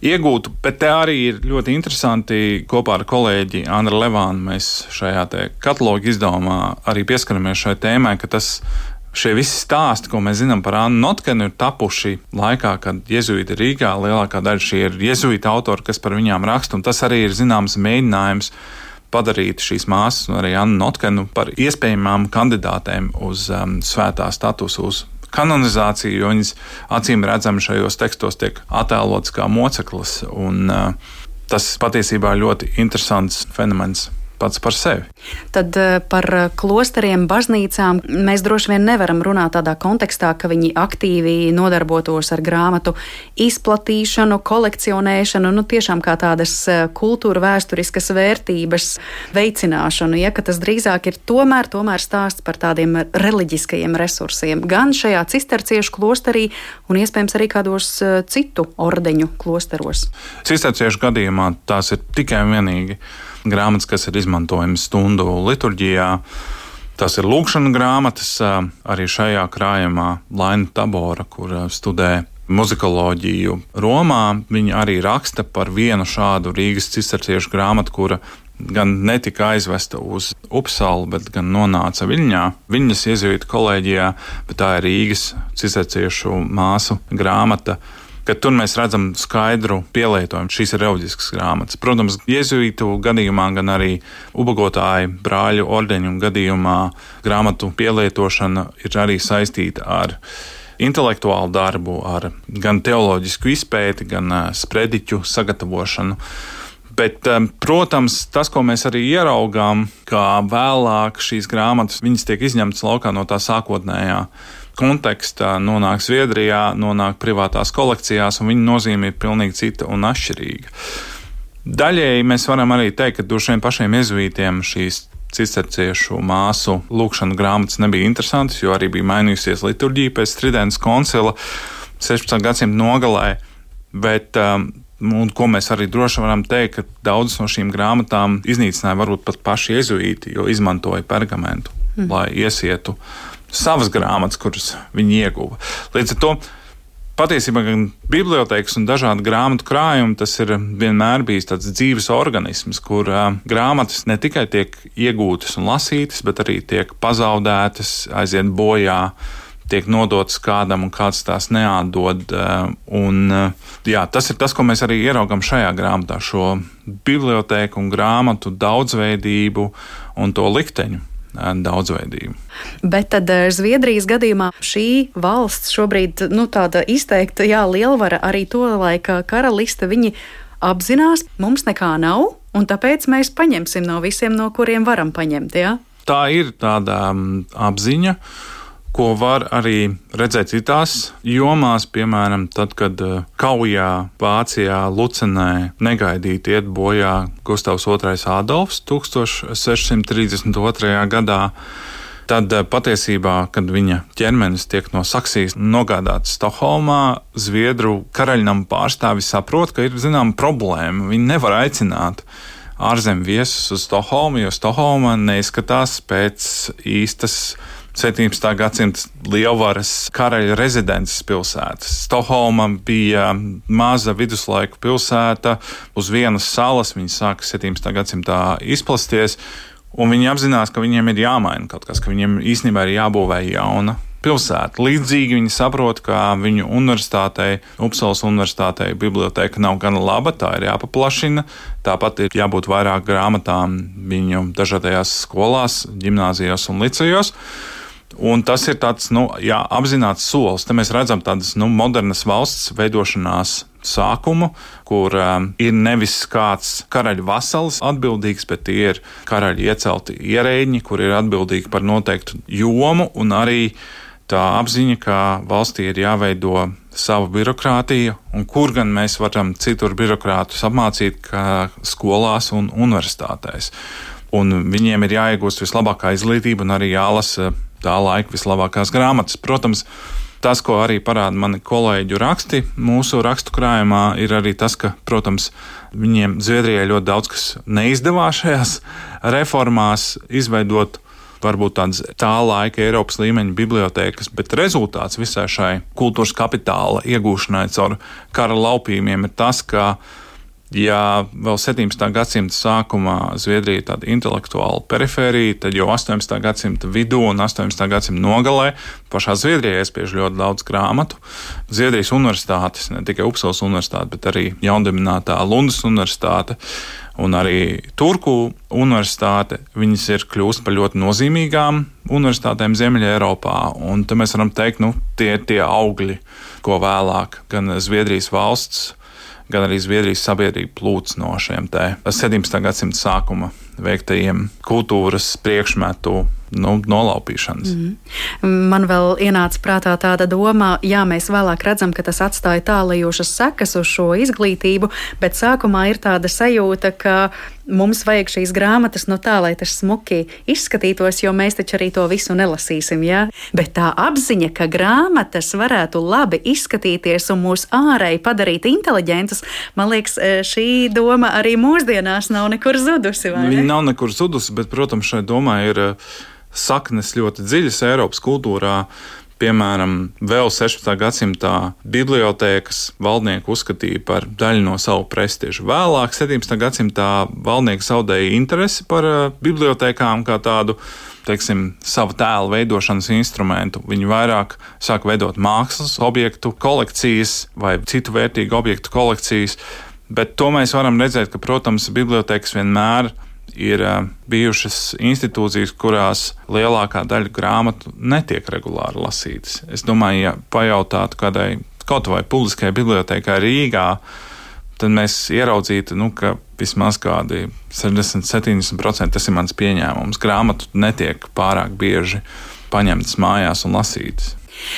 iegūtu. Bet te arī ir ļoti interesanti kopā ar kolēģi Andru Levānu. Mēs šajā katalogu izdevumā arī pieskaramies šai tēmai, ka tas Šie visi stāsti, ko mēs zinām par Annu Notkenu, ir tapuši laikā, kad Jēzus ir Rīgā. Lielākā daļa šie ir Jēzus autori, kas par viņām raksta, un tas arī ir zināms mēģinājums padarīt šīs māsas, un arī Annu Notkenu, par iespējamām kandidātēm uz um, svētā statusu, uz kanonizāciju, jo viņas acīm redzami šajos tekstos tiek attēlotas kā moceklis. Un, uh, tas patiesībā ir ļoti interesants fenomens pats par sevi. Tad eh, par klosteriem, baznīcām mēs droši vien nevaram runāt tādā kontekstā, ka viņi aktīvi nodarbotos ar grāmatu izplatīšanu, kolekcionēšanu, nu tiešām kā tādas eh, kultūra vēsturiskas vērtības veicināšanu, ja tas drīzāk ir tomēr, tomēr stāsts par tādiem reliģiskajiem resursiem, gan šajā cisterciešu klosterī un iespējams arī kādos eh, citu ordeņu klosteros. Cisterciešu gadījumā tās ir tikai un vienīgi grāmatas, kas ir izmantojamas stundu liturģijā. Tas ir lūkšana grāmatas, arī šajā krājumā Laina Tabora, kur studē muzikoloģiju Romā. Viņa arī raksta par vienu šādu Rīgas cisterciešu grāmatu, kura gan netika aizvesta uz Upsalu, bet gan nonāca Viļņā. Viņas iezīmēta kolēģijā, bet tā ir Rīgas cisterciešu māsu grāmata ka tur mēs redzam skaidru pielietojumu. Šīs ir reliģiskas grāmatas. Protams, jēzuītu gadījumā, gan arī ubagotāju brāļu ordeņu gadījumā grāmatu pielietošana ir arī saistīta ar intelektuālu darbu, ar gan teoloģisku izpēti, gan sprediķu sagatavošanu. Bet, protams, tas, ko mēs arī ieraugām, kā vēlāk šīs grāmatas tiek izņemtas laukā no tā sākotnējā kontekstā nonāk Zviedrijā, nonāk privātās kolekcijās, un viņa nozīme ir pilnīgi cita un atšķirīga. Daļēji mēs varam arī teikt, ka droši vien pašiem jezuītiem šīs cisterciešu māsu lūkšana grāmatas nebija interesantas, jo arī bija mainījusies liturģija pēc Tridents koncila 16. gadsimta nogalē. Bet, um, Un, ko mēs arī droši varam teikt, ka daudzas no šīm grāmatām iznīcināja varbūt pat paši jezuīti, jo izmantoja pergamentu, mm. lai iesietu savas grāmatas, kuras viņi ieguva. Līdz ar to patiesībā gan bibliotekas un dažādu grāmatu krājumi tas ir vienmēr bijis tāds dzīves organisms, kur uh, grāmatas ne tikai tiek iegūtas un lasītas, bet arī tiek pazaudētas, aiziet bojā. tiek nodotas kādam un kāds tās neatdod. Un, jā, tas ir tas, ko mēs arī ieraugām šajā grāmatā, šo bibliotēku un grāmatu daudzveidību un to likteņu daudzveidību. Bet tad Zviedrijas gadījumā šī valsts šobrīd nu, tāda izteikta jā, lielvara arī to laika karaliste. Viņi apzinās, mums nekā nav, un tāpēc mēs paņemsim no visiem, no kuriem varam paņemt. Jā? Tā ir tāda apziņa ko var arī redzēt citās jomās, piemēram, tad, kad eh, kaujā Vācijā Lucenē negaidīti iet bojā Gustavs II Adolfs 1632. gadā. Tad eh, patiesībā, kad viņa ķermenis tiek no Saksijas nogādāts Stokholmā, Zviedru karaļnam pārstāvi saprot, ka ir zināma problēma. Viņi nevar aicināt ārzemju viesus uz Stokholmu, jo Stokholma neizskatās pēc īstas 17. gadsimta lielvaras karaļa rezidences pilsētas. Stokholma bija maza viduslaiku pilsēta uz vienas salas. Viņa sāka 17. gadsimtā izplasties, un viņi apzinās, ka viņiem ir jāmaina kaut kas, ka viņiem īstenībā ir jābūvē jauna pilsētu. Līdzīgi viņi saprot, ka viņu universitātei, Upsalas universitātei, biblioteka nav gana laba, tā ir jāpaplašina. Tāpat ir jābūt vairāk grāmatām viņu dažādajās skolās, gimnājos un licejos. Un tas ir tāds nu, jā, apzināts solis. Te mēs redzam tādas nu, modernas valsts veidošanās sākumu, kur um, ir nevis kāds karaļa vasalis atbildīgs, bet tie ir karaļa iecelti ierēģi, kur ir atbildīgi par noteiktu jomu, un arī tā apziņa, ka valstī ir jāveido savu birokrātiju, un kur gan mēs varam citur birokrātus apmācīt, kā skolās un universitātēs. Un viņiem ir jāiegūst vislabākā izglītība un arī jālasa tā laika vislabākās grāmatas. Protams, tas, ko arī parāda mani kolēģu raksti mūsu rakstu krājumā, ir arī tas, ka, protams, viņiem Zviedrijai ļoti daudz kas neizdevās šajās reformās izveidot. Varbūt tādas tā laika Eiropas līmeņa bibliotekas, bet rezultāts visai šai kultūras kapitāla iegūšanai caur kara laupījumiem ir tas, ka Ja vēl 17. gadsimta sākumā Zviedrija ir tāda intelektuāla perifērija, tad jau 18. gadsimta vidū un 18. gadsimta nogalē pašā Zviedrijā iespiež ļoti daudz grāmatu. Zviedrijas universitātes, ne tikai Upsals universitāte, bet arī jaundibinātā Lundas universitāte un arī Turku universitāte, viņas ir kļūst par ļoti nozīmīgām universitātēm Ziemeļā Eiropā. Un te mēs varam teikt, nu, tie ir tie augļi, ko vēlāk gan Zviedrijas valsts gan arī Zviedrijas sabiedrība plūc no šiem 17. gadsimta sākuma veiktajiem kultūras priekšmetu nu, nolaupīšanas. Mm. Man vēl ienāca prātā tāda doma, jā, mēs vēlāk redzam, ka tas atstāja tālajošas sekas uz šo izglītību, bet sākumā ir tāda sajūta, ka mums vajag šīs grāmatas no tā, lai tas smuki izskatītos, jo mēs taču arī to visu nelasīsim. Ja? Bet tā apziņa, ka grāmatas varētu labi izskatīties un mūs ārēji padarīt inteliģentus, man liekas, e, šī doma arī mūsdienās nav nekur zudusi. Viņa nav nekur zudusi, bet, protams, šai domai ir saknes ļoti dziļas Eiropas kultūrā. Piemēram, vēl 16. gadsimtā bibliotēkas valdnieku uzskatīja par daļu no savu prestižu. Vēlāk, 17. gadsimtā, valdnieki zaudēja interesi par uh, bibliotēkām kā tādu teiksim, savu tēlu veidošanas instrumentu. Viņi vairāk sāk veidot mākslas objektu kolekcijas vai citu vērtīgu objektu kolekcijas. Bet to mēs varam redzēt, ka, protams, bibliotekas vienmēr ir ir bijušas institūcijas, kurās lielākā daļa grāmatu netiek regulāri lasītas. Es domāju, ja pajautātu kādai kaut vai publiskajai bibliotekai Rīgā, tad mēs ieraudzītu, nu, ka vismaz kādi 60-70% tas ir mans pieņēmums. Grāmatu netiek pārāk bieži paņemtas mājās un lasītas.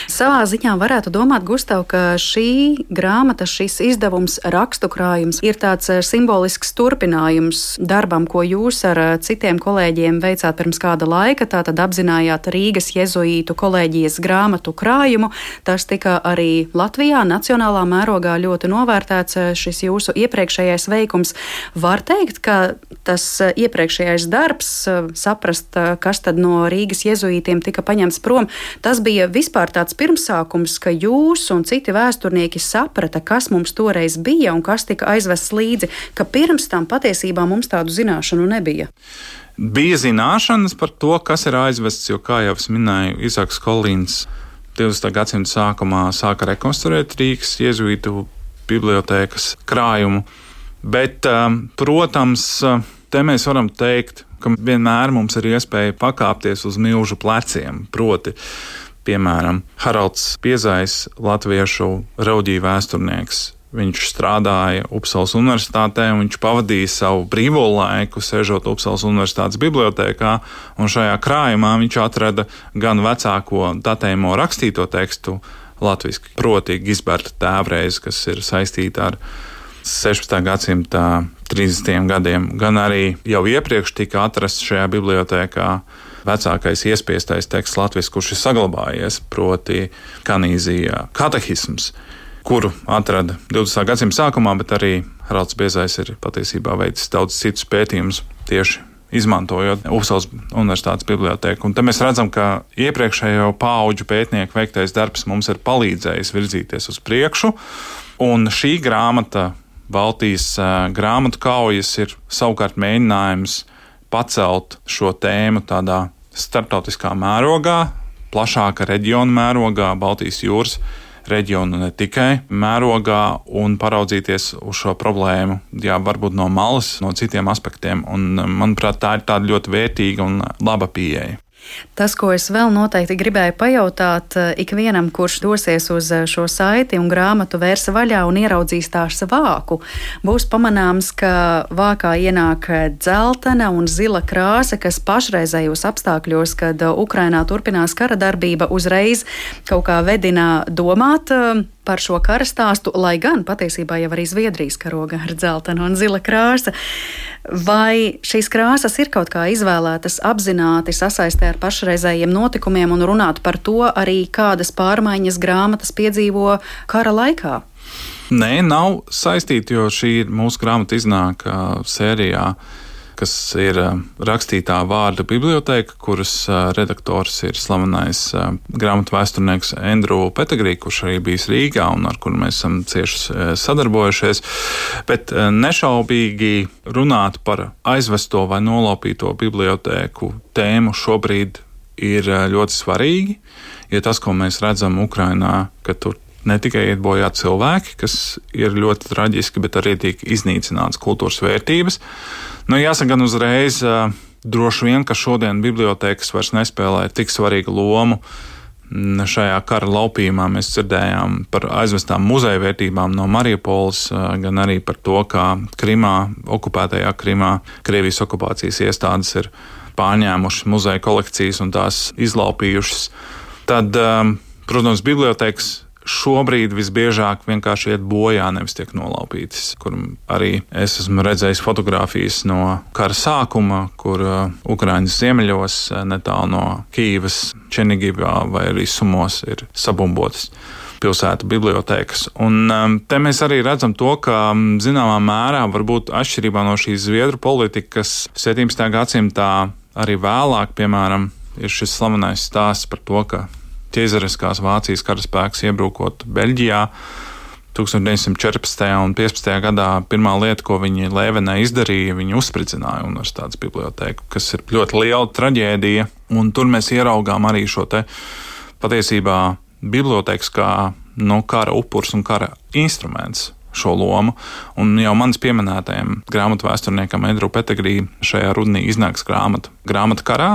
Savā ziņā varētu domāt, Gustav, ka šī grāmata, šis izdevums, rakstu krājums ir tāds eh, simbolisks turpinājums darbam, ko jūs ar eh, citiem kolēģiem veicāt pirms kāda laika. Tātad apzinājāt Rīgas jezuītu kolēģijas grāmatu krājumu. Tas tika arī Latvijā nacionālā mērogā ļoti novērtēts eh, šis jūsu iepriekšējais veikums. Var teikt, ka tas iepriekšējais darbs, saprast, kas tad no Rīgas jezuītiem tika paņemts prom, tas bija vispār vispār tāds pirmsākums, ka jūs un citi vēsturnieki saprata, kas mums toreiz bija un kas tika aizvests līdzi, ka pirms tam patiesībā mums tādu zināšanu nebija? Bija zināšanas par to, kas ir aizvests, jo, kā jau es minēju, Izaks Kolīns 20. gadsimta sākumā sāka rekonstruēt Rīgas jēzuītu bibliotēkas krājumu. Bet, um, protams, te mēs varam teikt, ka vienmēr mums ir iespēja pakāpties uz milzu pleciem. Proti, piemēram, Haralds Piezais, latviešu raudīja vēsturnieks. Viņš strādāja Upsalas Universitātē, un viņš pavadīja savu brīvo laiku, sēžot Upsalas Universitātes bibliotekā. Šajā krājumā viņš atrada gan vecāko datējumu rakstīto tekstu latviešu, proti, Gisberta tēvreiz, kas ir saistīta ar 16. gadsimta 30. gadiem, gan arī jau iepriekš tika atrasts šajā bibliotekā vecākais iespiestais teksts latviešu, kurš ir saglabājies, proti, kanīzija katehisms, kuru atrada 20. gadsimta sākumā, bet arī Haralds Biezais ir patiesībā veicis daudz citus pētījumus tieši izmantojot Upsalas Universitātes biblioteku. Un te mēs redzam, ka iepriekšējo pauģu pētnieku veiktais darbs mums ir palīdzējis virzīties uz priekšu, un šī grāmata Baltijas grāmatu kaujas ir savukārt mēģinājums pacelt šo tēmu tādā starptautiskā mērogā, plašāka reģiona mērogā, Baltijas jūras reģionu ne tikai mērogā un paraudzīties uz šo problēmu, jā, varbūt no malas, no citiem aspektiem. Un, manuprāt, tā ir tāda ļoti vērtīga un laba pieeja. Tas, ko es vēl noteikti gribēju pajautāt eh, ikvienam, kurš dosies uz eh, šo saiti un grāmatu vērsa vaļā un ieraudzīs tās vāku, būs pamanāms, ka vākā ienāk dzeltena un zila krāsa, kas pašreizējos apstākļos, kad Ukrainā turpinās kara darbība, uzreiz kaut kā vedina domāt eh, par šo kara stāstu, lai gan patiesībā jau arī Zviedrijas karoga ar dzeltenu un zila krāsa. Vai šīs krāsas ir kaut kā izvēlētas apzināti sasaistē ar pašreizējiem notikumiem un runāt par to arī kādas pārmaiņas grāmatas piedzīvo kara laikā? Nē, nav saistīti, jo šī ir mūsu grāmata iznāk uh, sērijā kas ir eh, rakstītā vārda biblioteka, kuras eh, redaktors ir slavenais eh, grāmatu vēsturnieks Andrew Petegrī, kurš arī bijis Rīgā un ar kuru mēs esam cieši sadarbojušies. Bet nešaubīgi runāt par aizvesto vai nolaupīto bibliotēku tēmu šobrīd ir ļoti svarīgi. Ja tas, ko mēs redzam Ukrajinā, ka tur ne tikai iet bojā cilvēki, kas ir ļoti traģiski, bet arī tiek iznīcināts kultūras vērtības. Nu, jāsaka, gan uzreiz, droši vien, ka šodien bibliotekas vairs nespēlē tik svarīgu lomu. Šajā kara laupījumā mēs dzirdējām par aizvestām muzeja vērtībām no Mariupoles, gan arī par to, kā Krimā, okupētajā Krimā, Krievijas okupācijas iestādes ir pārņēmušas muzeja kolekcijas un tās izlaupījušas. Tad, protams, bibliotekas šobrīd visbiežāk vienkārši iet bojā, nevis tiek nolaupītas. Kur arī es esmu redzējis fotogrāfijas no kara sākuma, kur uh, Ukraiņas ziemeļos, uh, netālu no Kīivas, Čenigivā vai arī Sumos ir sabumbotas pilsētu bibliotekas. Un um, te mēs arī redzam to, ka um, zināmā mērā, varbūt atšķirībā no šīs zviedru politikas, 17. gadsimtā arī vēlāk, piemēram, ir šis slavenais stāsts par to, ka ķēzariskās Vācijas karaspēks iebrukot Beļģijā. 1914. un 15. gadā pirmā lieta, ko viņi Lēvenē izdarīja, viņi uzspridzināja universitātes bibliotēku, kas ir ļoti liela traģēdija. Un tur mēs ieraugām arī šo patiesībā bibliotekas kā no kara upurs un kara instruments šo lomu. Un jau manis pieminētajam grāmatu vēsturniekam Edru Petegrī šajā rudenī iznāks grāmata Grāmata karā,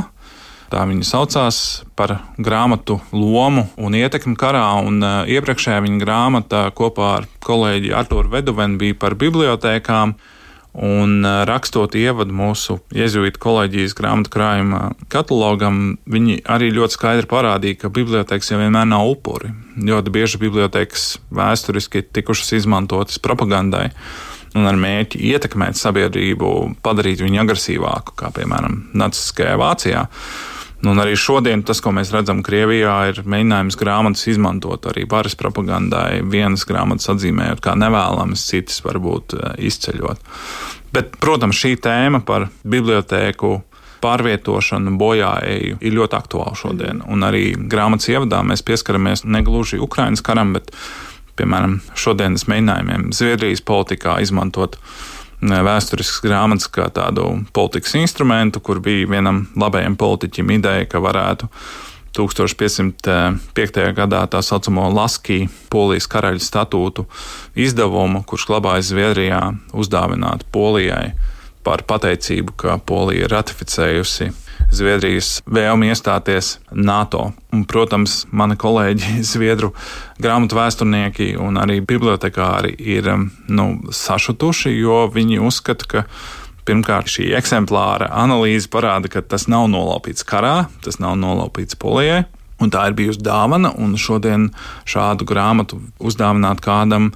Tā viņa saucās par grāmatu lomu un ietekmi karā. Un, uh, iepriekšējā viņa grāmata kopā ar kolēģi Arturu Veduvenu bija par bibliotekām. Un uh, rakstot ievadu mūsu jēzuītu kolēģijas grāmatu krājuma katalogam, viņi arī ļoti skaidri parādīja, ka bibliotekas jau vienmēr nav upuri. Ļoti bieži bibliotekas vēsturiski ir tikušas izmantotas propagandai un ar mērķi ietekmēt sabiedrību, padarīt viņu agresīvāku, kā piemēram Nacistiskajā Vācijā. Un arī šodien tas, ko mēs redzam Krievijā, ir mēģinājums grāmatas izmantot arī varas propagandai, vienas grāmatas atzīmējot kā nevēlamas, citas varbūt eh, izceļot. Bet, protams, šī tēma par bibliotēku pārvietošanu, bojāēju ir ļoti aktuāla šodien. Un arī grāmatas ievadā mēs pieskaramies ne gluži Ukraiņas karam, bet, piemēram, šodienas mēģinājumiem Zviedrijas politikā izmantot vēsturisks grāmatas kā tādu politikas instrumentu, kur bija vienam labajam politiķim ideja, ka varētu 1505. gadā tā saucamo Laskiju Polijas karaļa statūtu izdevumu, kurš glabājas Zviedrijā, uzdāvināt Polijai par pateicību, ka Polija ir ratificējusi Zviedrijas vēlmi iestāties NATO. Un, protams, mani kolēģi, Zviedru grāmatu vēsturnieki un arī bibliotekāri ir nu, sašutuši, jo viņi uzskata, ka Pirmkārt, šī eksemplāra analīze parāda, ka tas nav nolaupīts karā, tas nav nolaupīts polijai. Un tā ir bijusi dāvana, un šodien šādu grāmatu uzdāvināt kādam,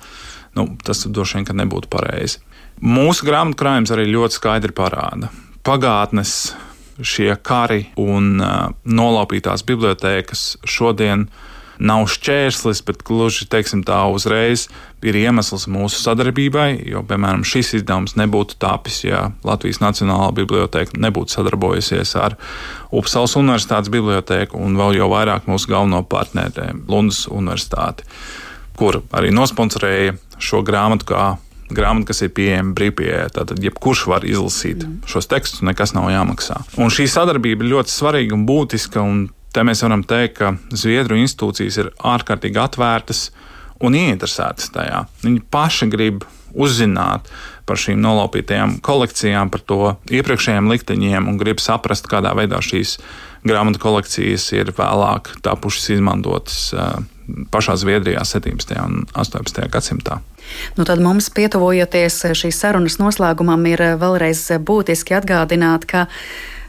nu, tas droši vien nebūtu pareizi. Mūsu grāmatu krājums arī ļoti skaidri parāda pagātnes šie kari un uh, nolaupītās bibliotēkas šodien nav šķērslis, bet gluži tā uzreiz ir iemesls mūsu sadarbībai. Jo, piemēram, šis izdevums nebūtu tapis, ja Latvijas Nacionālā biblioteka nebūtu sadarbojusies ar Upsalas Universitātes bibliotēku un vēl jau vairāk mūsu galveno partneri Lundas Universitāti, kur arī nosponsorēja šo grāmatu kā grāmata, kas ir pieejama brīvpieejā. Tātad jebkurš var izlasīt mm. šos tekstus, nekas nav jāmaksā. Un šī sadarbība ir ļoti svarīga un būtiska. Un Te mēs varam teikt, ka Zviedru institūcijas ir ārkārtīgi atvērtas un ieinteresētas tajā. Viņi paši grib uzzināt par šīm nolaupītajām kolekcijām, par to iepriekšējiem likteņiem un grib saprast, kādā veidā šīs grāmatu kolekcijas ir vēlāk tapušas izmantotas uh, pašā Zviedrijā 17. un 18. gadsimtā. Nu, tad mums, pietuvojoties šīs sarunas noslēgumam, ir vēlreiz būtiski atgādināt, ka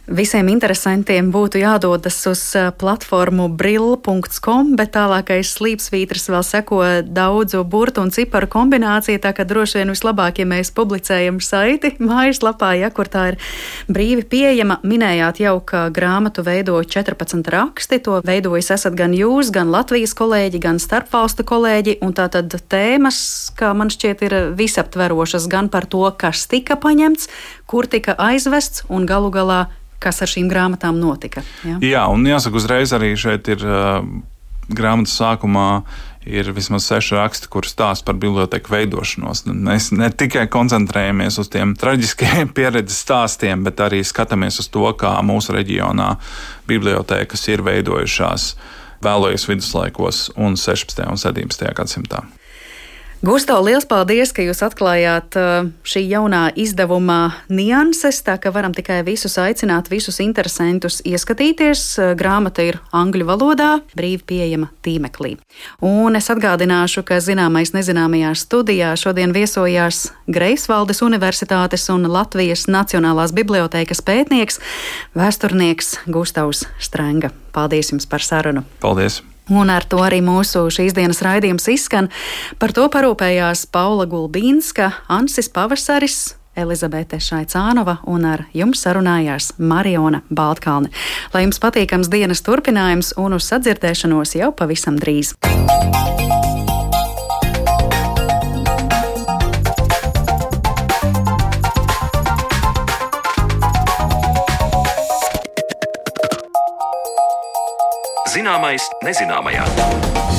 Visiem interesantiem būtu jādodas uz platformu brill.com, bet tālākais slīpsvītrs vēl seko daudzu burtu un ciparu kombināciju, tā ka droši vien vislabāk, ja mēs publicējam saiti mājaslapā, ja kur tā ir brīvi pieejama. Minējāt jau, ka grāmatu veido 14 raksti, to veidojas esat gan jūs, gan Latvijas kolēģi, gan starpvalstu kolēģi, un tā tad tēmas, kā man šķiet, ir visaptverošas gan par to, kas tika paņemts, kur tika aizvests un galu galā kas ar šīm grāmatām notika. Ja? Jā, un jāsaka, uzreiz arī šeit ir uh, grāmatas sākumā. Ir vismaz seši raksti, kur stāsta par biblioteku veidošanos. Mēs ne tikai koncentrējamies uz tiem traģiskiem pieredzes stāstiem, bet arī skatāmies uz to, kā mūsu reģionā bibliotekas ir veidojušās vēlējos viduslaikos un 16. un 17. gadsimtā. Gusto, liels paldies, ka jūs atklājāt uh, šī jaunā izdevuma nianses, tā ka varam tikai visus aicināt, visus interesantus ieskatīties. Uh, grāmata ir angļu valodā, brīvi pieejama tīmeklī. Un es atgādināšu, ka zināmais nezināmajā studijā šodien viesojās Greifsvaldes Universitātes un Latvijas Nacionālās bibliotēkas pētnieks, vēsturnieks Gustavs Strenga. Paldies jums par sarunu! Paldies! Un ar to arī mūsu šīs dienas raidījums izskan. Par to parūpējās Paula Gulbīnska, Ansis Pavasaris, Elizabete Šaicānova un ar jums sarunājās Mariona Baltkalne. Lai jums patīkams dienas turpinājums un uz sadzirdēšanos jau pavisam drīz! Zināmais nezināmajā.